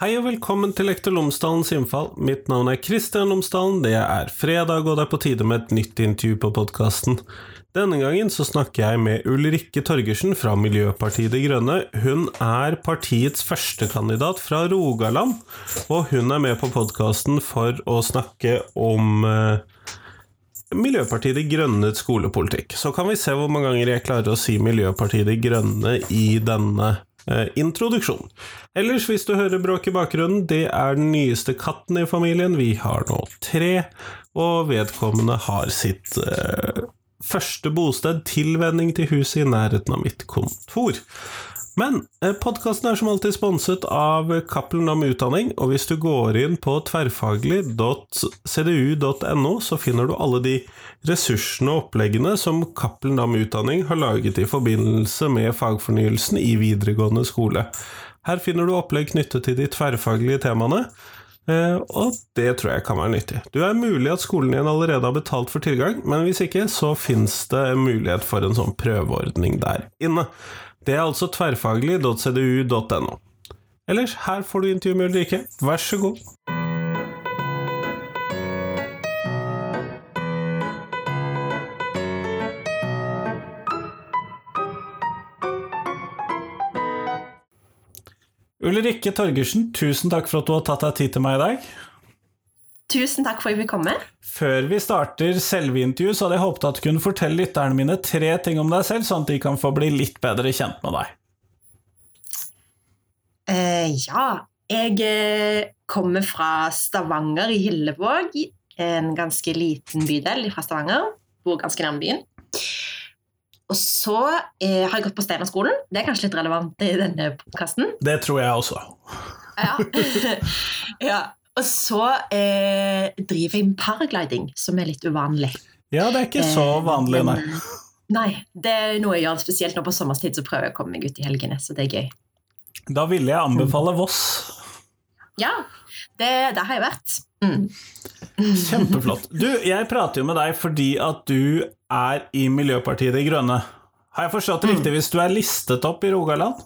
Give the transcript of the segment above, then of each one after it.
Hei og velkommen til Lektor Lomsdalens innfall. Mitt navn er Kristian Lomsdalen. Det er fredag, og det er på tide med et nytt intervju på podkasten. Denne gangen så snakker jeg med Ulrikke Torgersen fra Miljøpartiet De Grønne. Hun er partiets førstekandidat fra Rogaland, og hun er med på podkasten for å snakke om eh, Miljøpartiet De Grønnes skolepolitikk. Så kan vi se hvor mange ganger jeg klarer å si Miljøpartiet De Grønne i denne introduksjon. Ellers, hvis du hører bråk i bakgrunnen, det er den nyeste katten i familien. Vi har nå tre, og vedkommende har sitt eh, første bosted, tilvenning til huset i nærheten av mitt kontor. Men eh, podkasten er som alltid sponset av Cappelen Dam Utdanning, og hvis du går inn på tverrfaglig.cdu.no, så finner du alle de ressursene og oppleggene som Cappelen Dam Utdanning har laget i forbindelse med fagfornyelsen i videregående skole. Her finner du opplegg knyttet til de tverrfaglige temaene, eh, og det tror jeg kan være nyttig. Du er mulig at skolen din allerede har betalt for tilgang, men hvis ikke, så fins det mulighet for en sånn prøveordning der inne. Det er altså tverrfaglig.cdu.no. Ellers, her får du intervju med Ulrikke. Vær så god. Ulrikke Torgersen, tusen takk for at du har tatt deg tid til meg i dag. Tusen takk for at vi kom med. Før vi starter selve intervjuet, så hadde jeg håpet at du kunne fortelle lytterne mine tre ting om deg selv, sånn at de kan få bli litt bedre kjent med deg. Eh, ja, jeg eh, kommer fra Stavanger i Hillevåg. En ganske liten bydel fra Stavanger. Bor ganske nærme byen. Og så eh, har jeg gått på Steinerskolen. Det er kanskje litt relevant i denne podkasten. Det tror jeg også. Ja. ja. Og så eh, driver jeg med paragliding, som er litt uvanlig. Ja, det er ikke så vanlig, nei. Men, nei, det er noe jeg gjør spesielt nå på sommerstid, så prøver jeg å komme meg ut i helgene. Så det er gøy. Da ville jeg anbefale Voss. Ja, det, det har jeg vært. Mm. Kjempeflott. Du, jeg prater jo med deg fordi at du er i Miljøpartiet De Grønne. Har jeg forstått det riktig hvis du er listet opp i Rogaland?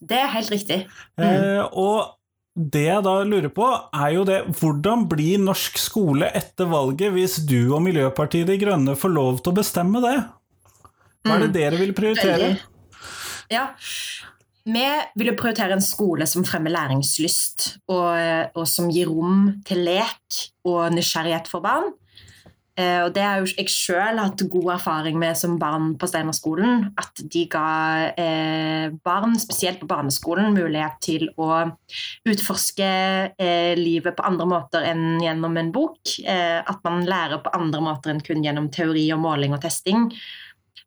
Det er helt riktig. Eh, og det jeg da lurer på, er jo det Hvordan blir norsk skole etter valget hvis du og Miljøpartiet De Grønne får lov til å bestemme det? Hva er det dere vil prioritere? Ja, vi vil jo prioritere en skole som fremmer læringslyst, og, og som gir rom til lek og nysgjerrighet for barn. Eh, og det har jo jeg sjøl hatt god erfaring med som barn på Steinerskolen. At de ga eh, barn, spesielt på barneskolen, mulighet til å utforske eh, livet på andre måter enn gjennom en bok. Eh, at man lærer på andre måter enn kun gjennom teori og måling og testing.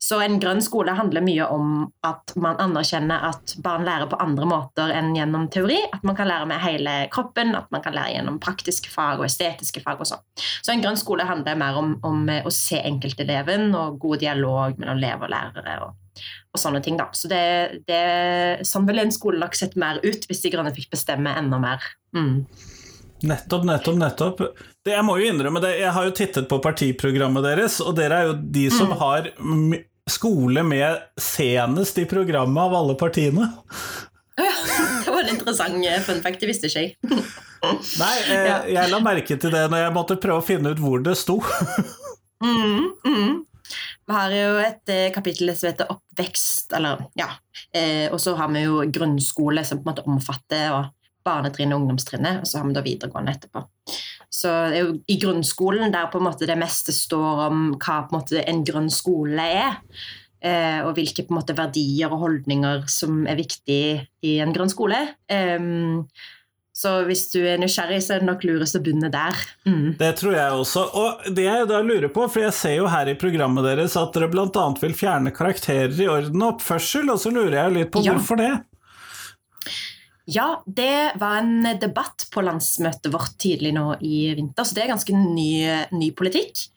Så en grønn skole handler mye om at man anerkjenner at barn lærer på andre måter enn gjennom teori. At man kan lære med hele kroppen, at man kan lære gjennom praktiske fag og estetiske fag. og sånn. Så en grønn skole handler mer om, om å se enkelteleven og god dialog mellom elever og lærere. og, og sånne ting da. Så det, det, Sånn ville en skole nok sett mer ut hvis De grønne fikk bestemme enda mer. Mm. Nettopp, nettopp, nettopp. Det, jeg må jo innrømme det, jeg har jo tittet på partiprogrammet deres, og dere er jo de som mm. har skole med senest i programmet av alle partiene. Ja, det var en interessant eh, fun fact, det visste ikke jeg. Nei, jeg, jeg la merke til det når jeg måtte prøve å finne ut hvor det sto. mm, mm. Vi har jo et eh, kapittel som heter oppvekst, eller ja. Eh, og så har vi jo grunnskole som på en måte omfatter og barnetrinnet og ungdomstrinnet, og så har vi da videregående etterpå. Så det er jo i grunnskolen der på en måte det meste står om hva på en, måte en grønn skole er. Eh, og hvilke på en måte verdier og holdninger som er viktig i en grønn skole. Um, så hvis du er nysgjerrig, så er det nok lurest å begynne der. Mm. Det tror jeg også. Og det jeg da lurer på, for jeg ser jo her i programmet deres at dere bl.a. vil fjerne karakterer i orden og oppførsel, og så lurer jeg litt på ja. hvorfor det? Ja, det var en debatt på landsmøtet vårt tidlig nå i vinter, så det er ganske ny, ny politikk.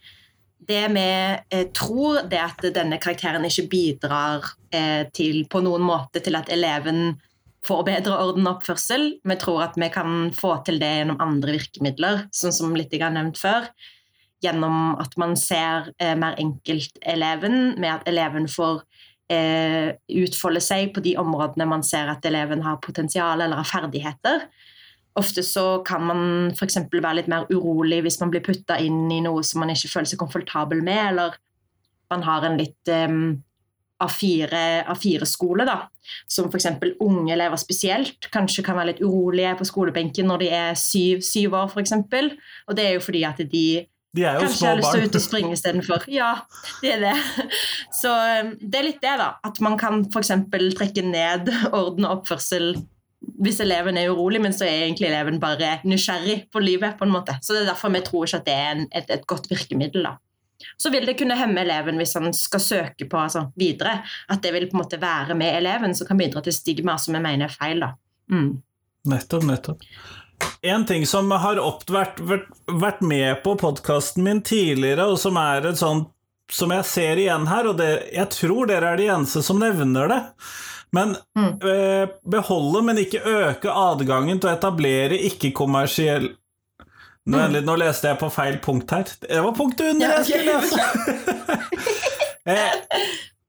Det vi eh, tror, det er at denne karakteren ikke bidrar eh, til på noen måte til at eleven får bedre orden og oppførsel. Vi tror at vi kan få til det gjennom andre virkemidler, sånn som litt jeg har nevnt før. Gjennom at man ser eh, mer enkelt eleven, med at eleven får eh, utfolde seg på de områdene man ser at eleven har potensial eller har ferdigheter. Ofte så kan man f.eks. være litt mer urolig hvis man blir putta inn i noe som man ikke føler seg komfortabel med, eller man har en litt um, A4-skole, da. Som f.eks. unge elever spesielt kanskje kan være litt urolige på skolebenken når de er syv, syv år, f.eks. Og det er jo fordi at de de er jo Kanskje små jeg har lyst til å ut og springe istedenfor. Ja, det er det. Så um, det er litt det, da. At man kan f.eks. trekke ned orden og oppførsel hvis eleven er urolig, men så er egentlig eleven bare nysgjerrig på livet. på en måte. Så det er derfor vi tror ikke at det er en, et, et godt virkemiddel. da. Så vil det kunne hemme eleven hvis han skal søke på altså, videre. At det vil på en måte være med eleven, som kan bidra til stigma som vi mener er feil. da. Mm. Nettopp, nettopp. En ting som har opp, vært, vært, med på podkasten min tidligere, og som er et sånt som jeg ser igjen her, og det, jeg tror dere er de eneste som nevner det. Men Mm. eh, beholde, men ikke øke adgangen til å etablere ikke-kommersiell nå, mm. nå leste jeg på feil punkt her. Det var punktet under Ja, jeg skulle lese! eh,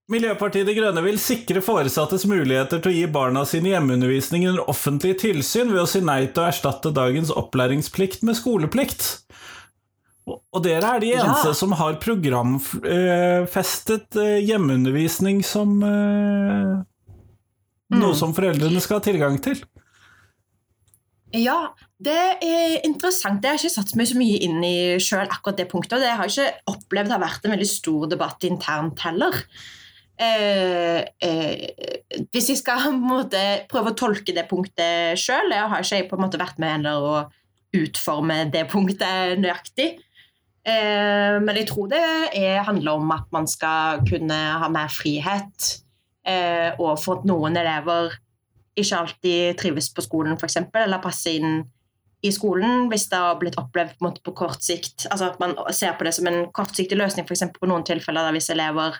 Miljøpartiet De Grønne vil sikre foresattes muligheter til å gi barna sine hjemmeundervisning under offentlig tilsyn ved å si nei til å erstatte dagens opplæringsplikt med skoleplikt. Og dere er de Ja. eneste som har programfestet eh, hjemmeundervisning som eh, noe Mm. som foreldrene skal ha tilgang til. Ja, det er interessant. Det har jeg ikke satt meg så mye inn i sjøl, akkurat det punktet. Og det har jeg ikke opplevd har vært en veldig stor debatt internt heller. Eh, eh, hvis jeg skal måte prøve å tolke det punktet sjøl, har ikke jeg på en måte vært med heller å utforme det punktet nøyaktig. Eh, men jeg tror det er, handler om at man skal kunne ha mer frihet, eh, og for at noen elever ikke alltid trives på skolen, f.eks., eller passer inn i skolen hvis det har blitt opplevd på, på kort sikt. Altså at man ser på det som en kortsiktig løsning, f.eks. på noen tilfeller der hvis elever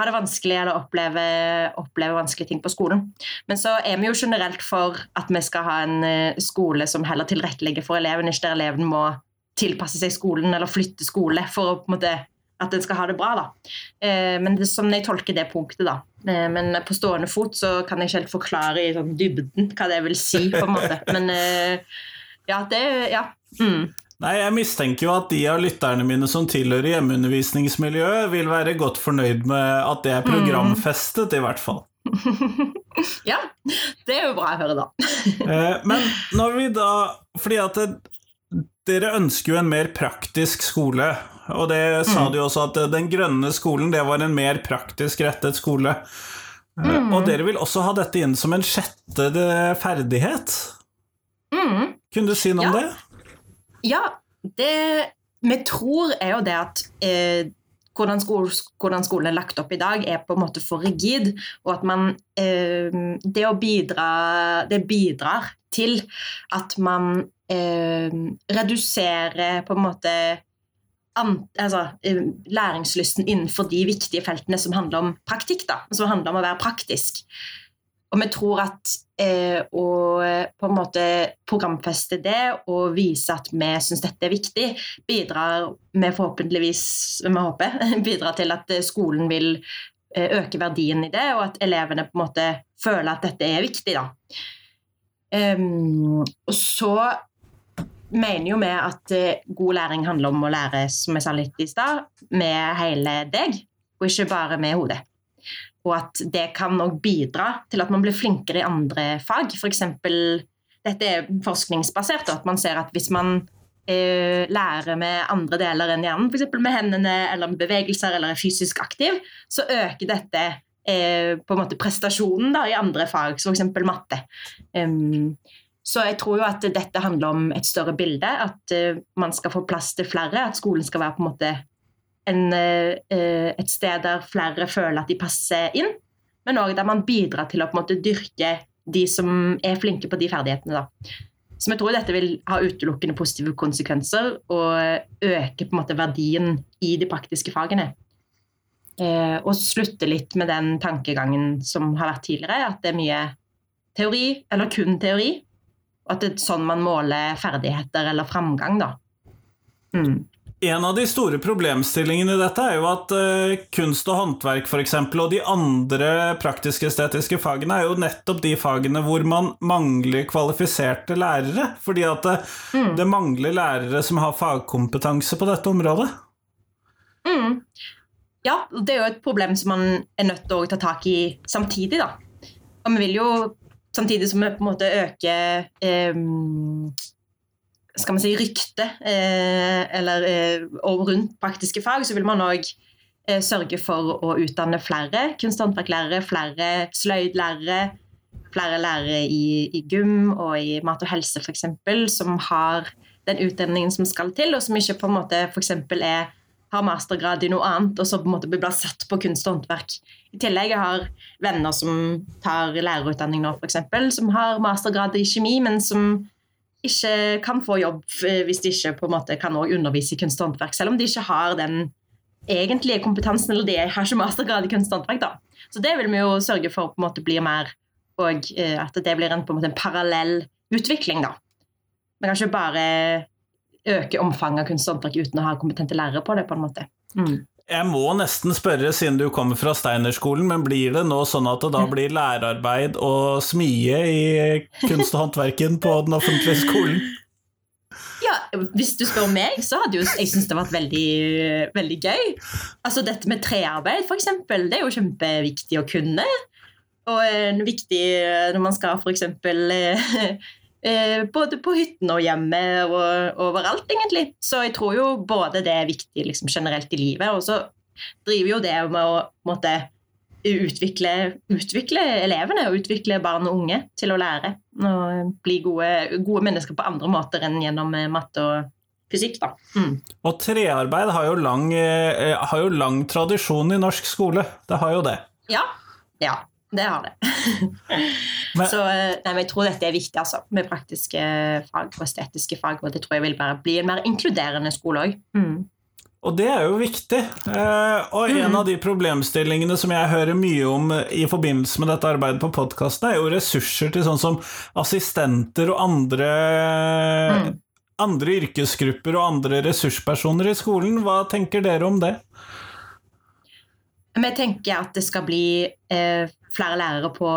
har det vanskelig eller opplever, opplever vanskelige ting på skolen. Men så er vi jo generelt for at vi skal ha en eh, skole som heller tilrettelegger for eleven, ikke der eleven må tilpasse seg skolen eller flytte skole for å, på en måte, at den skal ha det bra. Da. Eh, men det sånn jeg tolker det punktet. da. Eh, men på stående fot så kan jeg ikke helt forklare i sånn dybden hva det vil si. på en måte. Men eh, ja, det Ja. Mm. Nei, jeg mistenker jo at de av lytterne mine som tilhører hjemmeundervisningsmiljøet, vil være godt fornøyd med at det er programfestet, i hvert fall. ja, det er jo bra å høre, da. Eh, Men når vi da Fordi at det, dere ønsker jo en mer praktisk skole, og det sa Mm. de jo også at den grønne skolen det var en mer praktisk rettet skole. Eh, Mm. Og dere vil også ha dette inn som en sjette ferdighet. Mm. Kunne du si noe om Ja. det? Ja, det vi tror er jo det at eh, hvordan, skole, hvordan skolen er lagt opp i dag, er på en måte for rigid. Og at man eh, Det å bidra Det bidrar til at man eh, reduserer på en måte an, altså, eh, læringslysten innenfor de viktige feltene som handler om praktikk, da, som handler om å være praktisk. Og vi tror at eh, å på en måte programfeste det og vise at vi syns dette er viktig, bidrar med forhåpentligvis vi håper, bidrar til at skolen vil eh, øke verdien i det, og at elevene på en måte føler at dette er viktig. Da. Um, og så mener jo vi at eh, god læring handler om å lære, som jeg sa litt i stad, med hele deg, og ikke bare med hodet. Og at det kan bidra til at man blir flinkere i andre fag. Eksempel, dette er forskningsbasert, at man ser at hvis man eh, lærer med andre deler enn hjernen, f.eks. med hendene eller med bevegelser eller er fysisk aktiv, så øker dette eh, på en måte prestasjonen da, i andre fag, som f.eks. matte. Um, så jeg tror jo at dette handler om et større bilde, at uh, man skal få plass til flere, at skolen skal være på en måte en, eh, et sted der flere føler at de passer inn, men òg der man bidrar til å på en måte dyrke de som er flinke på de ferdighetene. Da. Så vi tror dette vil ha utelukkende positive konsekvenser og øke på en måte verdien i de praktiske fagene. Eh, og slutte litt med den tankegangen som har vært tidligere, at det er mye teori, eller kun teori, og at det er sånn man måler ferdigheter eller framgang. Da. Mm. En av de store problemstillingene i dette er jo at uh, kunst og håndverk for eksempel, og de andre praktisk-estetiske fagene er jo nettopp de fagene hvor man mangler kvalifiserte lærere. Fordi at det, mm. det mangler lærere som har fagkompetanse på dette området. Mm. Ja, det er jo et problem som man er nødt til å ta tak i samtidig, da. Og vi vil jo samtidig som vi på en måte øker eh, skal man si, rykte eh, eller, eh, rundt praktiske fag, så vil man òg eh, sørge for å utdanne flere kunsthåndverklærere, flere sløydlærere, flere lærere i, i, gym og i mat og helse f.eks., som har den utdanningen som skal til, og som ikke på en måte f.eks. er har mastergrad i noe annet, og så på en måte blir satt på kunst og håndverk. I tillegg har venner som tar lærerutdanning nå, f.eks., som har mastergrad i kjemi, men som ikke kan få jobb eh, hvis de ikke på en måte kan undervise i kunst og håndverk, selv om de ikke har den egentlige kompetansen, eller de har ikke mastergrad i kunst og håndverk. da. Så det vil vi jo sørge for på en måte blir mer, og eh, at det blir en, på en måte en parallell utvikling. da. Vi kan ikke bare øke omfanget av kunst og håndverk uten å ha kompetente lærere på det. på en måte. Mm. Jeg må nesten spørre, siden du kommer fra Steinerskolen, men blir det nå sånn at det da blir lærerarbeid og smie i kunst og håndverken på den offentlige skolen? Ja, hvis du spør meg, så hadde jo, jeg syntes det vært veldig, veldig gøy. Altså Dette med trearbeid, f.eks., det er jo kjempeviktig å kunne. Og en viktig når man skal f.eks. Eh, både på hyttene og hjemme og overalt, egentlig. Så jeg tror jo både det er viktig liksom, generelt i livet, og så driver jo det med å måtte, utvikle, utvikle, elevene og utvikle barn og unge til å lære. Og bli gode, gode mennesker på andre måter enn gjennom eh, matte og fysikk. Da. Mm. Og trearbeid har jo, lang, eh, har jo lang tradisjon i norsk skole. Det har jo det. Ja, ja det har det. men, så eh, nei, jeg tror dette er viktig, altså, med praktiske fag og estetiske fag. Og det tror jeg vil bare bli en mer inkluderende skole òg. Mm. Og det er jo viktig. Eh, og en mm. av de problemstillingene som jeg hører mye om i forbindelse med dette arbeidet på podkasten, er jo ressurser til sånn som assistenter og andre, mm. andre yrkesgrupper og andre ressurspersoner i skolen. Hva tenker dere om det? Vi tenker at det skal bli eh, flere lærere på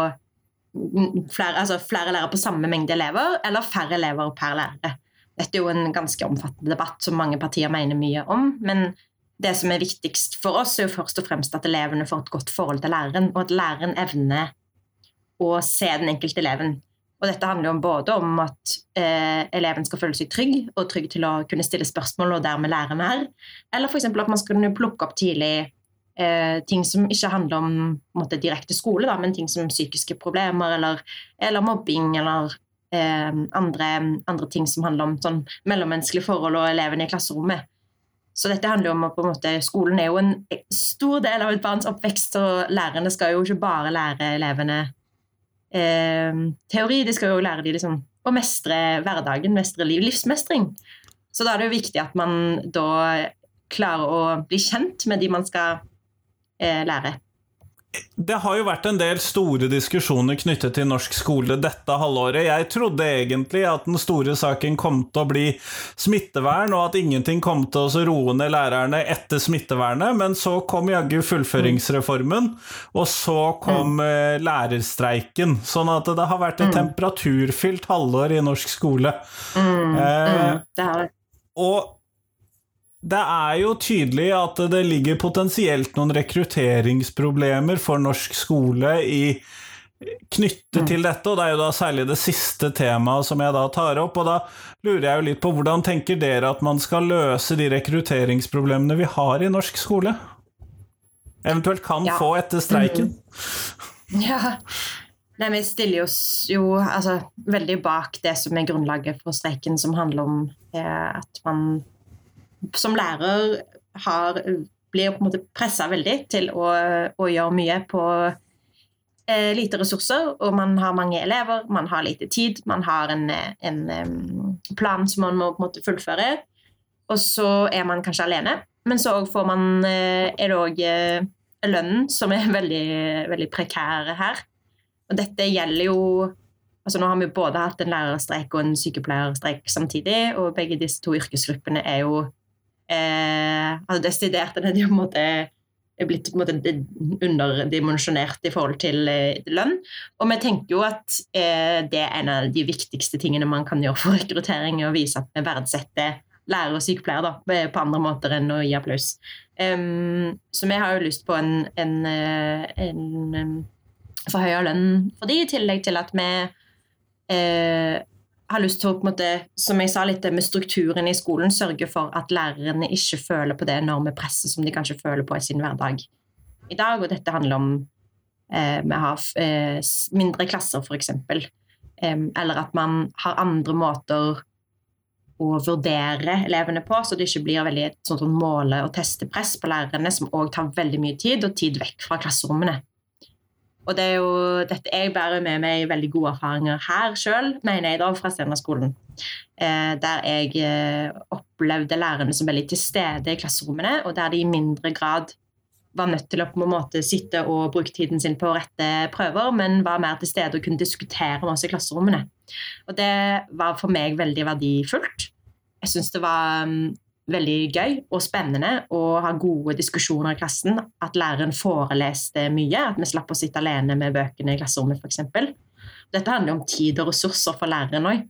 flere, altså flere lærere på samme mengde elever, eller færre elever per lærer. Dette er jo en ganske omfattende debatt som mange partier mener mye om. Men det som er viktigst for oss, er jo først og fremst at elevene får et godt forhold til læreren, og at læreren evner å se den enkelte eleven. Og dette handler jo både om at eh, eleven skal føle seg trygg, og trygg til å kunne stille spørsmål og dermed lære mer. Eller f.eks. at man skal kunne plukke opp tidlig eh, ting som ikke handler om måte, direkte skole, da, men ting som psykiske problemer eller, eller mobbing eller eh, andre, andre, ting som handler om sånn, mellommenneskelige forhold og elevene i klasserommet. Så dette handler jo om at måte, Skolen er jo en stor del av et barns oppvekst, og lærerne skal jo ikke bare lære elevene eh, teori, de skal jo lære dem liksom, å mestre hverdagen, mestre liv, livsmestring. Så da er det jo viktig at man da klarer å bli kjent med de man skal lære. Det har jo vært en del store diskusjoner knyttet til norsk skole dette halvåret. Jeg trodde egentlig at den store saken kom til å bli smittevern, og at ingenting kom til å roe ned lærerne etter smittevernet, men så kom jaggu fullføringsreformen, og så kom mm. Eh, lærerstreiken. Sånn at det har vært et mm. temperaturfylt halvår i norsk skole. Mm. Eh, mm. det har det. Og det er jo tydelig at det ligger potensielt noen rekrutteringsproblemer for norsk skole i knyttet mm. til dette, og det er jo da særlig det siste temaet som jeg da tar opp. Og da lurer jeg jo litt på hvordan tenker dere at man skal løse de rekrutteringsproblemene vi har i norsk skole? Eventuelt kan ja. få etter streiken? Mm. Ja. Nei, vi stiller oss jo altså, veldig bak det som er grunnlaget for streiken, som handler om eh, at man som lærer har, blir på en måte pressa veldig til å, å, gjøre mye på eh, lite ressurser. Og man har mange elever, man har lite tid, man har en, en um, plan som man må på en måte fullføre. Og så er man kanskje alene. Men så får man, eh, er det òg eh, lønnen som er veldig, veldig prekær her. Og dette gjelder jo Altså nå har vi både hatt en lærerstreik og en sykepleierstreik samtidig, og begge disse to yrkesgruppene er jo eh, altså desidert er på en måte er blitt underdimensjonert i forhold til eh, lønn. Og vi tenker jo at eh, det er en av de viktigste tingene man kan gjøre for rekruttering, å vise at vi verdsetter lærere og sykepleiere på andre måter enn å gi applaus. Så vi har jo lyst på en, en, eh, en, forhøya lønn for de, i tillegg til at vi har lyst til å, på en måte, som jeg sa litt med strukturen i skolen, sørge for at lærerne ikke føler på det enorme presset som de kanskje føler på i sin hverdag i dag. Og dette handler om eh, vi har eh, mindre klasser, f.eks. Eh, eller at man har andre måter å vurdere elevene på, så det ikke blir veldig et sånt måle- og testepress på lærerne, som òg tar veldig mye tid, og tid vekk fra klasserommene. Og det er jo dette jeg bærer med meg veldig gode erfaringer her sjøl, mener jeg da, fra Steinerskolen. Eh, der jeg eh, opplevde lærerne som veldig til stede i klasserommene, og der de i mindre grad var nødt til å på en måte sitte og bruke tiden sin på å rette prøver, men var mer til stede og kunne diskutere med oss i klasserommene. Og det var for meg veldig verdifullt. Jeg syns det var mm, veldig gøy og spennende å ha gode diskusjoner i klassen. At læreren foreleste mye, at vi slapp å sitte alene med bøkene i klasserommet f.eks. Dette handler om tid og ressurser for læreren òg.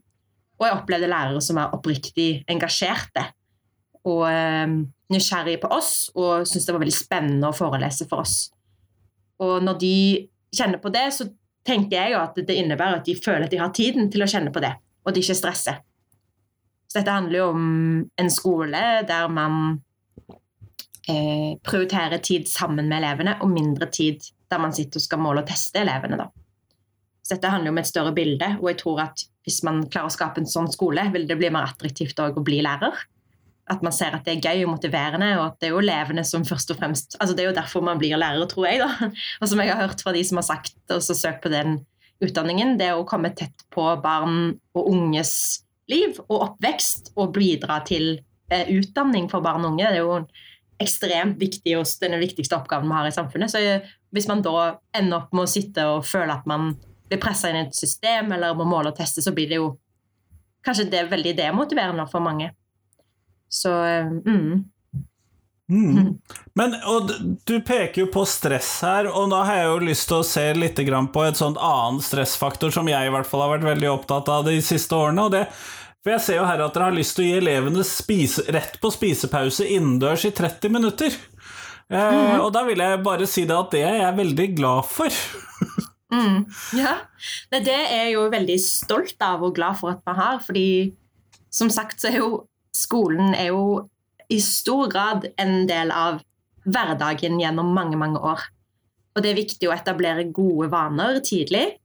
Og jeg opplevde lærere som var oppriktig engasjerte og eh, nysgjerrige på oss og syntes det var veldig spennende å forelese for oss. Og når de kjenner på det, så tenker jeg jo at det innebærer at de føler at de har tiden til å kjenne på det, og de ikke stresser. Så dette handler jo om en skole der man eh, prioriterer tid sammen med elevene, og mindre tid der man sitter og skal måle og teste elevene. Da. Så dette handler jo om et større bilde, og jeg tror at hvis man klarer å skape en sånn skole, vil det bli mer attraktivt å bli lærer. At man ser at det er gøy og motiverende, og at det er jo elevene som først og fremst altså Det er jo derfor man blir lærer, tror jeg. da. Og som jeg har hørt fra de som har sagt og søkt på den utdanningen, det å komme tett på barn og unges liv og oppvekst og bidra til eh, utdanning for barn og unge. Det er jo ekstremt viktig og den viktigste oppgaven vi har i samfunnet. Så eh, hvis man da ender opp med å sitte og føle at man blir pressa inn i et system eller må måle og teste, så blir det jo kanskje det veldig demotiverende for mange. Så eh, mm. Mm. Men du peker jo på stress her, og da har jeg jo lyst til å se litt på et sånt annen stressfaktor som jeg i hvert fall har vært veldig opptatt av de siste årene. og det for jeg ser jo her at dere har lyst til å gi elevene spise, rett på spisepause innendørs i 30 minutter. Eh, mm. Og da vil jeg bare si det at det er jeg veldig glad for. mm. Ja, det er jeg jo veldig stolt av og glad for at vi har. fordi som sagt så er jo skolen er jo i stor grad en del av hverdagen gjennom mange, mange år. Og det er viktig å etablere gode vaner tidlig.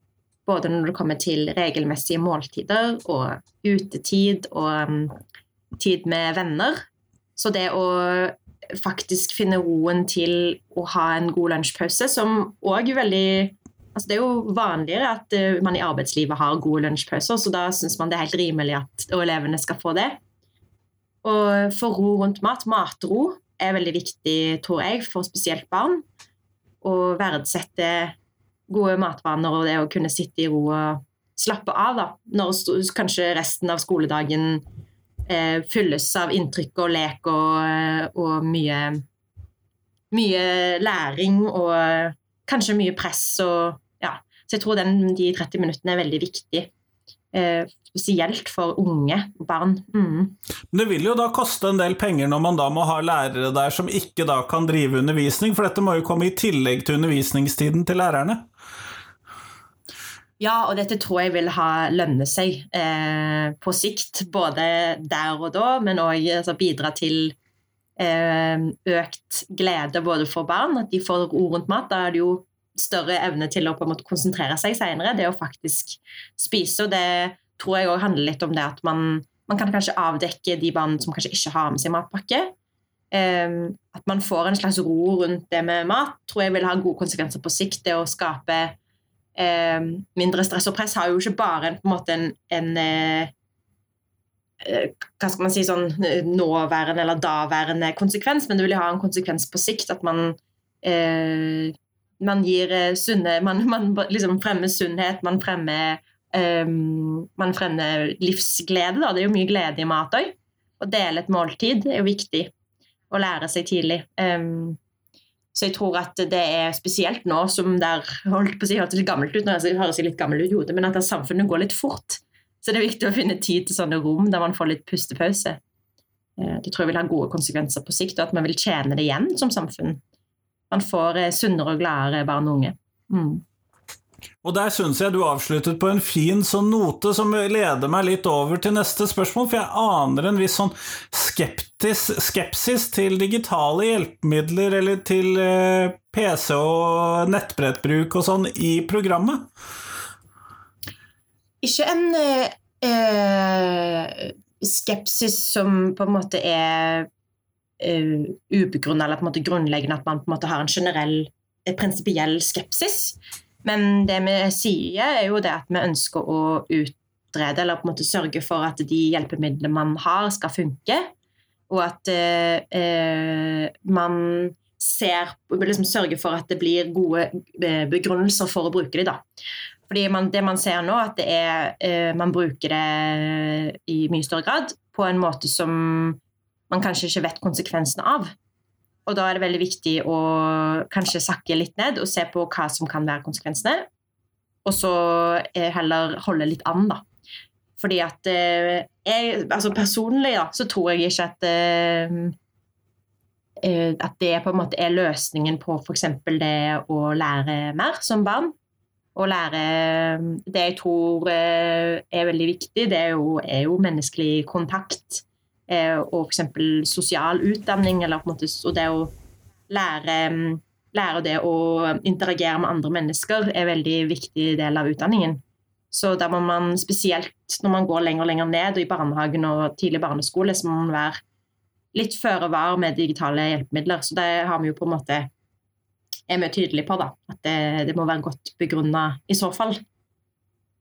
Både når det kommer til regelmessige måltider og utetid og um, tid med venner. Så det å faktisk finne roen til å ha en god lunsjpause, som òg veldig Altså det er jo vanligere at uh, man i arbeidslivet har gode lunsjpauser, så da syns man det er helt rimelig at elevene skal få det. Og få ro rundt mat, matro, er veldig viktig, tror jeg, for spesielt barn. Å verdsette gode matvaner og det å kunne sitte i ro og slappe av, da. Når kanskje resten av skoledagen eh, fylles av inntrykk og lek og, og mye, mye læring og kanskje mye press og ja. Så jeg tror den, de 30 minuttene er veldig viktig. Eh, spesielt for unge barn. Mm. Men det vil jo da koste en del penger når man da må ha lærere der som ikke da kan drive undervisning, for dette må jo komme i tillegg til undervisningstiden til lærerne? Ja, og dette tror jeg vil ha lønne seg eh, på sikt. Både der og da, men òg altså, bidra til eh, økt glede både for barn, at de får ro rundt mat. Da er det jo større evne til å på en måte konsentrere seg senere. Det å faktisk spise. Og det tror jeg òg handler litt om det at man, man, kan kanskje avdekke de barna som kanskje ikke har med seg matpakke. Um, at man får en slags ro rundt det med mat, tror jeg vil ha gode konsekvenser på sikt. Det å skape um, mindre stress og press har jo ikke bare en, på en måte en, en uh, hva skal man si, sånn nåværende eller daværende konsekvens, men det vil ha en konsekvens på sikt at man uh, man gir eh, sunne Man, man liksom fremmer sunnhet, man fremmer, um, man fremmer livsglede. Da. Det er jo mye glede i mat òg. Å dele et måltid er jo viktig. å lære seg tidlig. Um, så jeg tror at det er spesielt nå som der holdt på å si, hørtes litt gammelt ut, nå høres jeg litt gammel ut i hodet, men at samfunnet går litt fort. Så det er viktig å finne tid til sånne rom der man får litt pustepause. Eh, det tror jeg vil ha gode konsekvenser på sikt, og at man vil tjene det igjen som samfunn. Man får eh, sunnere og gladere barn og unge. Mm. Og der syns jeg du avsluttet på en fin sånn note som leder meg litt over til neste spørsmål, for jeg aner en viss sånn skeptis, skepsis til digitale hjelpemidler eller til eh, PC og nettbrettbruk og sånn i programmet. Ikke en eh, skepsis som på en måte er uh, ubegrunna eller på en måte grunnleggende, at man på en måte har en generell, prinsipiell skepsis. Men det vi sier, er jo det at vi ønsker å utrede eller på en måte sørge for at de hjelpemidlene man har, skal funke. Og at uh, man ser, liksom sørger for at det blir gode begrunnelser for å bruke dem. Fordi man, det man ser nå, at det er, eh, man bruker det i mye større grad på en måte som man kanskje ikke vet konsekvensene av. Og da er det veldig viktig å kanskje sakke litt ned og se på hva som kan være konsekvensene. Og så eh, heller holde litt an, da. Fordi at eh, jeg, altså Personlig da, så tror jeg ikke at eh, at det på en måte er løsningen på f.eks. det å lære mer som barn å lære Det jeg tror er veldig viktig, det er jo, er jo menneskelig kontakt. Eh, og f.eks. sosial utdanning, eller på en måte, og det å lære, lære det å interagere med andre mennesker er en veldig viktig del av utdanningen. Så da må man spesielt når man går lenger og lenger ned og i barnehagen og tidlig barneskole, så må man være litt føre var med digitale hjelpemidler. Så det har vi jo på en måte er vi tydelige på. da, At det, det må være godt begrunna i så fall.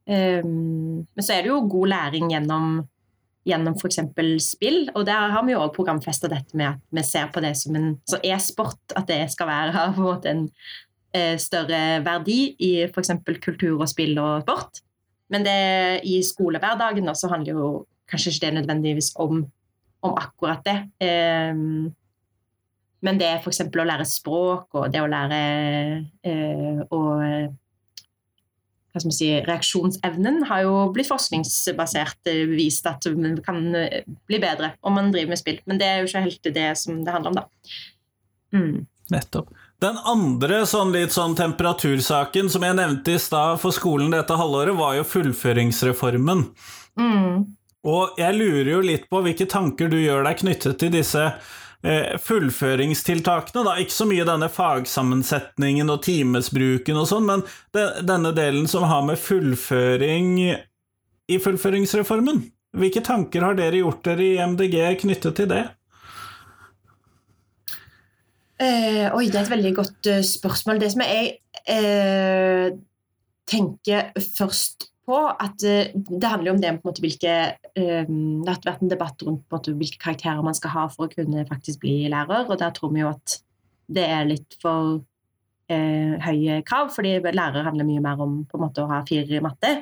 Um, men så er det jo god læring gjennom, gjennom f.eks. spill. Og der har vi jo òg programfesta dette med at vi ser på det som en e-sport. At det skal være på en måte en eh, større verdi i f.eks. kultur og spill og sport. Men det, i skolehverdagen da, så handler jo kanskje ikke det nødvendigvis om, om akkurat det. Um, men det er f.eks. å lære språk og det å lære eh, man si, Reaksjonsevnen har jo blitt forskningsbasert eh, vist at man kan eh, bli bedre om man driver med spill. Men det er jo ikke helt det som det handler om, da. Mm. Nettopp. Den andre sånn litt sånn temperatursaken som jeg nevnte i stad for skolen dette halvåret, var jo fullføringsreformen. Mm. Og jeg lurer jo litt på hvilke tanker du gjør deg knyttet til disse fullføringstiltakene. Da. Ikke så mye denne fagsammensetningen og timesbruken og sånn, men denne delen som har med fullføring i fullføringsreformen. Hvilke tanker har dere gjort dere i MDG knyttet til det? Eh, oi, det er et veldig godt uh, spørsmål. Det som jeg eh, tenker først på at eh, det handler om det på en måte hvilke um, Det har vært en debatt rundt en måte, hvilke karakterer man skal ha for å kunne faktisk bli lærer, og der tror vi jo at det er litt for uh, høye krav, fordi lærere handler mye mer om måte å ha fire i matte.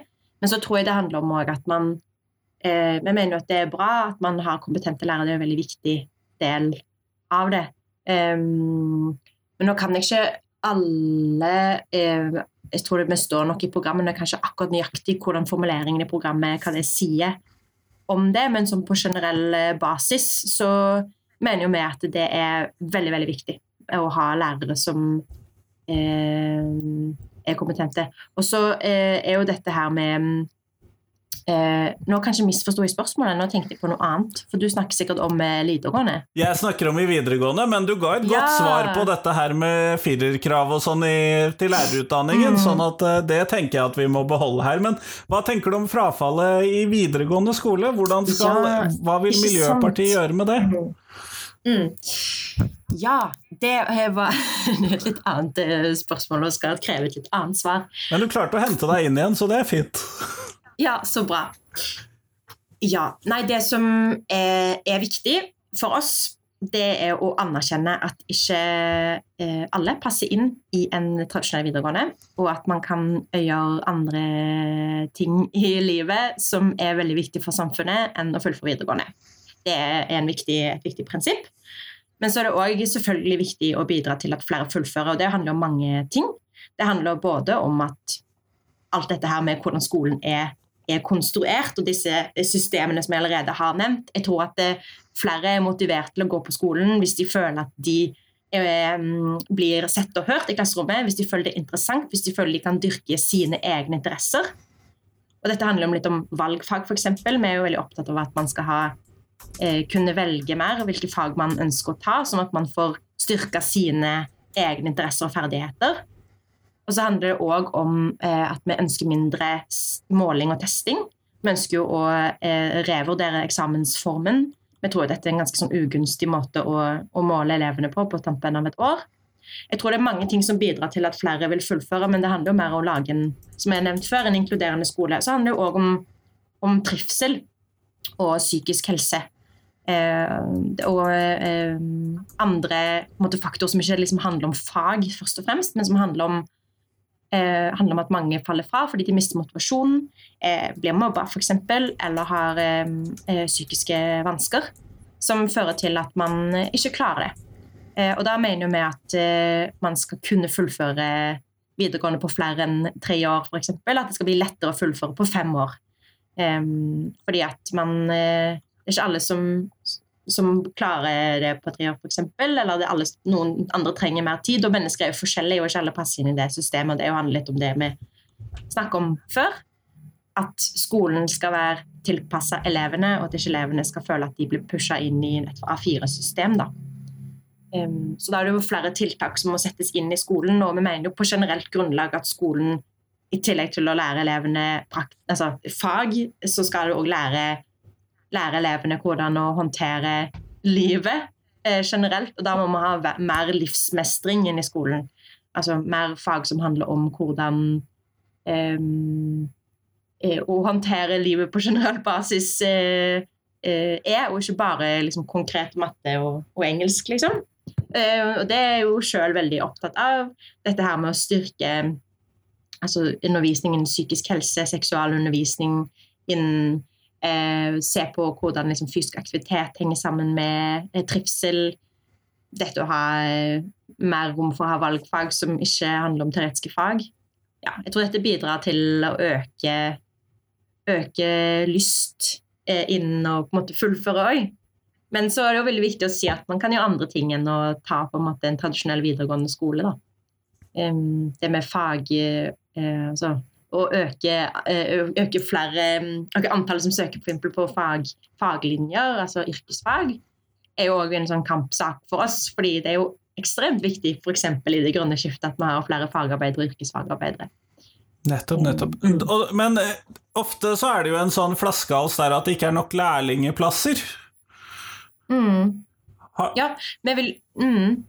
Men så tror jeg det handler om at man uh, Vi mener jo at det er bra at man har kompetente lærere, det er en veldig viktig del av det. Um, men nå kan jeg ikke alle uh, jeg tror det står nok i programmene kanskje akkurat nøyaktig hvordan formuleringen i programmet hva det sier om det, men som på generell eh, basis så mener jo vi at det er veldig, veldig viktig å ha lærere som eh, er kompetente. Og så eh, er jo dette her med Eh, nå kanskje misforsto jeg spørsmålet, nå tenkte jeg på noe annet. For du snakker sikkert om eh, videregående. Jeg snakker om i videregående, men du ga et ja. godt svar på dette her med firerkrav og sånn i, til lærerutdanningen, mm. sånn at eh, det tenker jeg at vi må beholde her. Men hva tenker du om frafallet i videregående skole? Skal, ja, hva vil Miljøpartiet sant? gjøre med det? Mm. Ja, det var et litt annet eh, spørsmål og skal kreve et litt annet svar. Men du klarte å hente deg inn igjen, så det er fint. Ja, så bra. Ja. Nei, det som er, er viktig for oss, det er å anerkjenne at ikke eh, alle passer inn i en tradisjonell videregående, og at man kan gjøre andre ting i livet som er veldig viktig for samfunnet, enn å fullføre videregående. Det er viktig, et viktig prinsipp. Men så er det òg selvfølgelig viktig å bidra til at flere fullfører, og det handler om mange ting. Det handler både om at alt dette her med hvordan skolen er, er konstruert, og disse systemene som jeg allerede har nevnt. Jeg tror at eh, flere er motivert til å gå på skolen hvis de føler at de eh, blir sett og hørt i klasserommet, hvis de føler det er interessant, hvis de føler de kan dyrke sine egne interesser. Og dette handler om litt om valgfag, f.eks. Vi er jo veldig opptatt av at man skal ha, eh, kunne velge mer hvilke fag man ønsker å ta, sånn at man får styrka sine egne interesser og ferdigheter. Og så handler det òg om eh, at vi ønsker mindre måling og testing. Vi ønsker jo å eh, revurdere eksamensformen. Vi tror dette er en ganske sånn ugunstig måte å, å, måle elevene på på tampen av et år. Jeg tror det er mange ting som bidrar til at flere vil fullføre, men det handler jo mer om å lage en som jeg nevnt før, en inkluderende skole. Så handler det òg om, om, trivsel og psykisk helse. Eh, og eh, andre faktorer som ikke liksom handler om fag, først og fremst, men som handler om eh, handler om at mange faller fra fordi de mister motivasjonen, eh, blir mobba f.eks., eller har eh, eh, psykiske vansker, som fører til at man ikke klarer det. Eh, og da mener vi at eh, man skal kunne fullføre videregående på flere enn tre år, f.eks. At det skal bli lettere å fullføre på fem år. fordi at man Det er ikke alle som som klarer det på tre år, f.eks. Eller alle, noen andre trenger mer tid. Og mennesker er jo forskjellige, og ikke alle passer inn i det systemet. og Det handler litt om det vi snakket om før. At skolen skal være tilpassa elevene, og at ikke elevene skal føle at de blir pusha inn i et A4-system. da. Um, så da er det jo flere tiltak som må settes inn i skolen, og vi mener jo på generelt grunnlag at skolen i tillegg til å lære elevene altså, fag, så skal det òg lære lære elevene hvordan å håndtere livet eh, generelt. Og da må vi ha mer livsmestring inn i skolen. Altså mer fag som handler om hvordan ehm, eh, å håndtere livet på generell basis eh, eh, er, og ikke bare liksom, konkret matte og, og engelsk, liksom. Eh, og det er jo sjøl veldig opptatt av. Dette her med å styrke altså, undervisningen psykisk helse, seksualundervisning innen Eh, se på hvordan liksom, fysisk aktivitet henger sammen med eh, trivsel. Dette å ha eh, mer rom for å ha valgfag som ikke handler om teoretiske fag. Ja, jeg tror dette bidrar til å øke, øke lyst eh, innen å på en måte fullføre òg. Men så er det jo veldig viktig å si at man kan gjøre andre ting enn å ta på en måte en tradisjonell videregående skole. Da. Um, det med fag eh, altså å øke, eh, øke, flere, øke antallet som søker på, på fag, faglinjer, altså yrkesfag, er jo òg en sånn kampsak for oss. fordi det er jo ekstremt viktig f.eks. i det grønne skiftet at vi har flere fagarbeidere og yrkesfagarbeidere. Nettopp, nettopp. Mm. Men eh, ofte så er det jo en sånn flaskehals der at det ikke er nok lærlingeplasser. Mm. Ja, vi vil mm.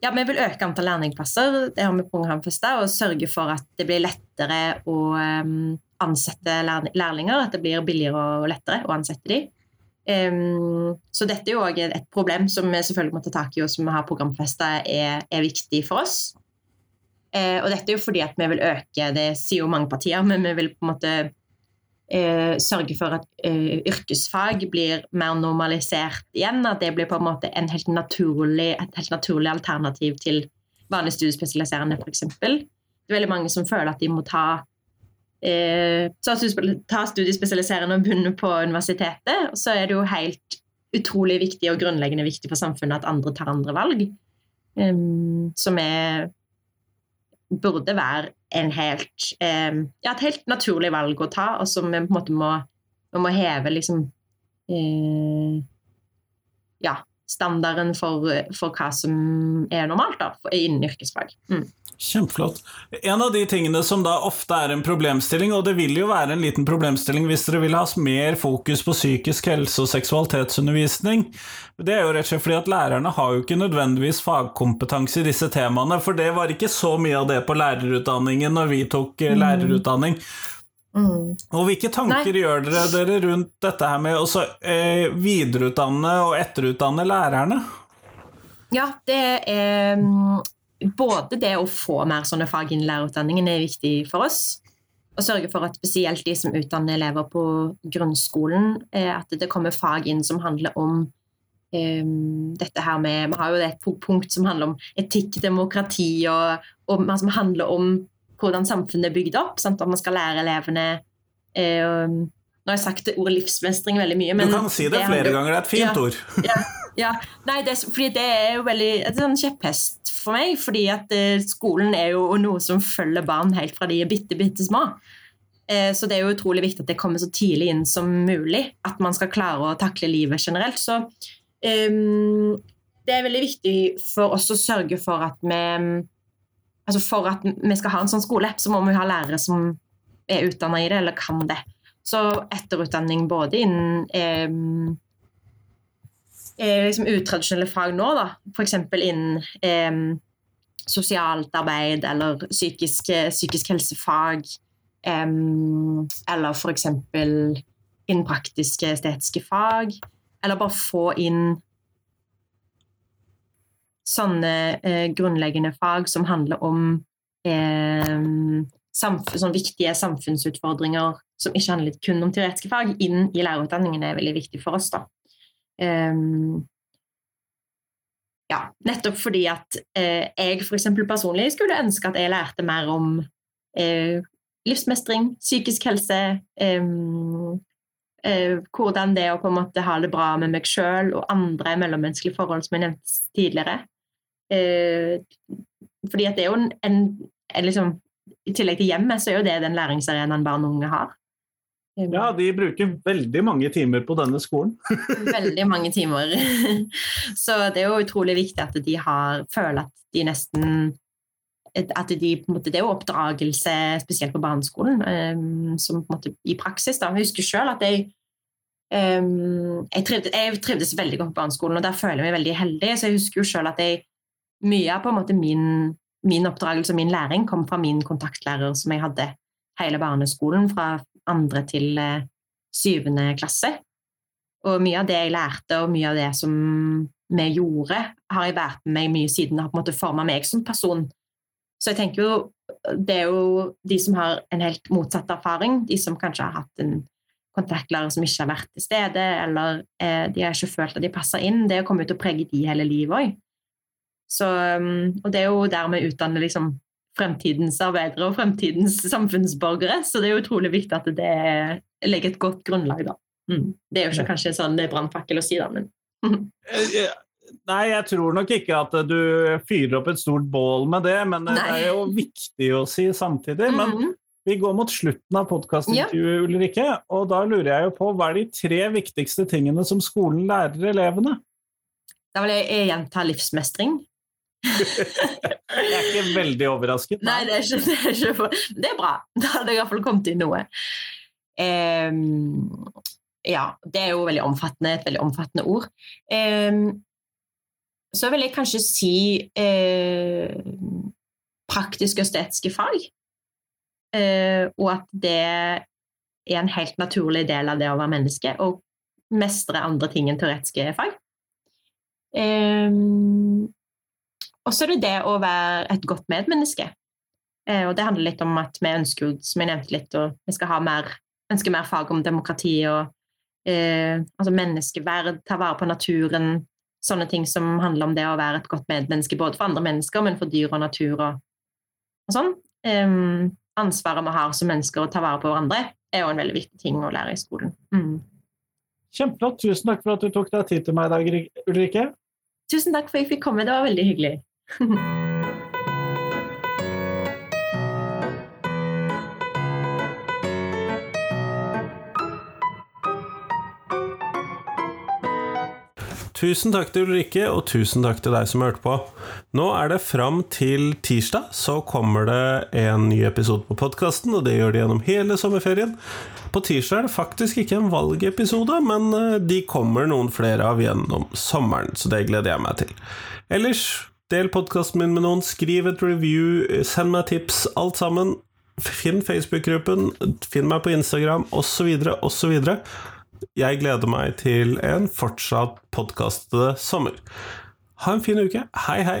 Ja, Vi vil øke antall lærlingplasser det har vi programfesta, og sørge for at det blir lettere å um, ansette lærlinger. At det blir billigere og lettere å ansette dem. Um, så dette er jo òg et problem som vi selvfølgelig må ta tak i, og som vi har programfesta er, er, viktig for oss. Uh, og dette er jo fordi at vi vil øke, det sier jo mange partier, men vi vil på en måte eh, sørge for at eh, yrkesfag blir mer normalisert igjen. At det blir på en måte en helt naturlig, et helt naturlig alternativ til vanlig studiespesialiserende, f.eks. Det er veldig mange som føler at de må ta, eh, ta studiespesialiserende og begynne på universitetet. Og så er det jo helt utrolig viktig og grunnleggende viktig for samfunnet at andre tar andre valg. Um, som er burde være helt, eh, ja, et helt naturlig valg å ta, og som vi på en måte må, må heve liksom eh, Ja, standarden for, for, hva som er normalt da, innen yrkesfag. Mm. Kjempeflott. En av de tingene som da ofte er en problemstilling, og det vil jo være en liten problemstilling hvis dere vil ha mer fokus på psykisk helse og seksualitetsundervisning, det er jo rett og slett fordi at lærerne har jo ikke nødvendigvis fagkompetanse i disse temaene, for det var ikke så mye av det på lærerutdanningen når vi tok lærerutdanning. mm. Mm. Og hvilke tanker Nei. gjør dere, dere, rundt dette her med å eh, videreutdanne og etterutdanne lærerne? Ja, det er både det å få mer sånne fag inn i lærerutdanningen er viktig for oss. Og sørge for at spesielt de som utdanner elever på grunnskolen, at det kommer fag inn som handler om um, dette her med Vi har jo et punkt som handler om etikk, demokrati, og, og som handler om hvordan samfunnet er bygd opp. Sant? At man skal lære elevene eh, Nå har jeg sagt ordet livsmestring veldig mye. du kan si det, det flere handler, ganger, det er et fint ja, ord. ja, ja. Nei, det, fordi det er jo veldig et sånn kjepphest for meg. fordi at eh, skolen er jo noe som følger barn helt fra de er bitte, bitte små. Eh, så det er jo utrolig viktig at det kommer så tidlig inn som mulig. At man skal klare å takle livet generelt. Så um, det er veldig viktig for oss å sørge for at vi altså For at vi skal ha en sånn skole, så må vi ha lærere som er utdanna i det, eller kan det. Så etterutdanning både innen eh, liksom utradisjonelle fag nå, da. F.eks. innen eh, sosialt arbeid eller psykisk, psykisk helsefag. Eh, eller f.eks. innen praktiske, estetiske fag. Eller bare få inn sånne eh, grunnleggende fag som handler om eh, sånne viktige samfunnsutfordringer som ikke handler kun om teoretiske fag, inn i lærerutdanningen er veldig viktig for oss. da. Um, ja, nettopp fordi at eh, jeg f.eks. personlig skulle ønske at jeg lærte mer om eh, livsmestring, psykisk helse, eh, hvordan det er å på en måte ha det bra med meg sjøl og andre mellommenneskelige forhold, som jeg nevnte tidligere. Eh, fordi at det er jo en, en, en liksom, I tillegg til hjemmet, så er jo det den læringsarenaen barn og unge har. Ja, de bruker veldig mange timer på denne skolen. veldig mange timer. Så det er jo utrolig viktig at de har, føler at de nesten at de, på en måte, Det er jo oppdragelse, spesielt på barneskolen, um, som på en måte i praksis. da. Jeg husker sjøl at jeg um, jeg, trivdes, jeg, trivdes, veldig godt på barneskolen, og der føler jeg meg veldig heldig. Så jeg husker jo sjøl at jeg mye av på en måte min, min oppdragelse og min læring kom fra min kontaktlærer som jeg hadde hele barneskolen, fra andre til eh, syvende klasse. Og mye av det jeg lærte, og mye av det som vi gjorde, har jeg vært med meg mye siden det har på en måte forma meg som person. Så jeg tenker jo det er jo de som har en helt motsatt erfaring, de som kanskje har hatt en kontaktlærer som ikke har vært til stede, eller eh, de har ikke følt at de passer inn, det kommer til å prege de hele livet òg. Så, um, og det er jo der vi utdanner liksom fremtidens arbeidere og fremtidens samfunnsborgere, så det er utrolig viktig at det legger et godt grunnlag, da. Mm. Det er jo ikke kanskje sånn brannfakkel å si, da, men eh, Nei, jeg tror nok ikke at du fyrer opp et stort bål med det, men Nei. det er jo viktig å si samtidig. Men mm -hmm. vi går mot slutten av podkastintervjuet, ja. Ulrikke, og da lurer jeg jo på hva er de tre viktigste tingene som skolen lærer elevene? Da vil jeg gjenta livsmestring. Jeg er ikke veldig overrasket. Nei, det er ikke, det er, ikke det er bra. Da hadde jeg i hvert fall kommet inn noe. Um, ja, det er jo veldig omfattende, et veldig omfattende ord. Um, så vil jeg kanskje si uh, praktiske og estetiske fag. Uh, og at det er en helt naturlig del av det å være menneske, og mestre andre ting enn teoretiske fag. Um, og så er det det å være et godt medmenneske. Eh, og det handler litt om at vi ønsker, som jeg nevnte litt, og vi skal ha mer, ønsker mer fag om demokrati og eh, altså menneskeverd, ta vare på naturen, sånne ting som handler om det å være et godt medmenneske både for andre mennesker, men for dyr og natur og, og sånn. Eh, ansvaret vi har som mennesker å ta vare på hverandre, er jo en veldig viktig ting å lære i skolen. Mm. Kjempeflott. Tusen takk for at du tok deg tid til meg i dag, Ulrikke. Tusen takk for at jeg fikk komme. Det var veldig hyggelig. Tusen takk til Ulrikke, og tusen takk til deg som hørte på. Nå er det fram til tirsdag, så kommer det en ny episode på podkasten, og det gjør de gjennom hele sommerferien. På tirsdag er det faktisk ikke en valgepisode, men eh, de kommer noen flere av gjennom sommeren, så det gleder jeg meg til. Ellers Del podkasten min med noen, skriv et review, send meg tips, alt sammen. Finn Facebook-gruppen, finn meg på Instagram, osv., osv. Jeg gleder meg til en fortsatt podkastede sommer. Ha en fin uke. Hei, hei!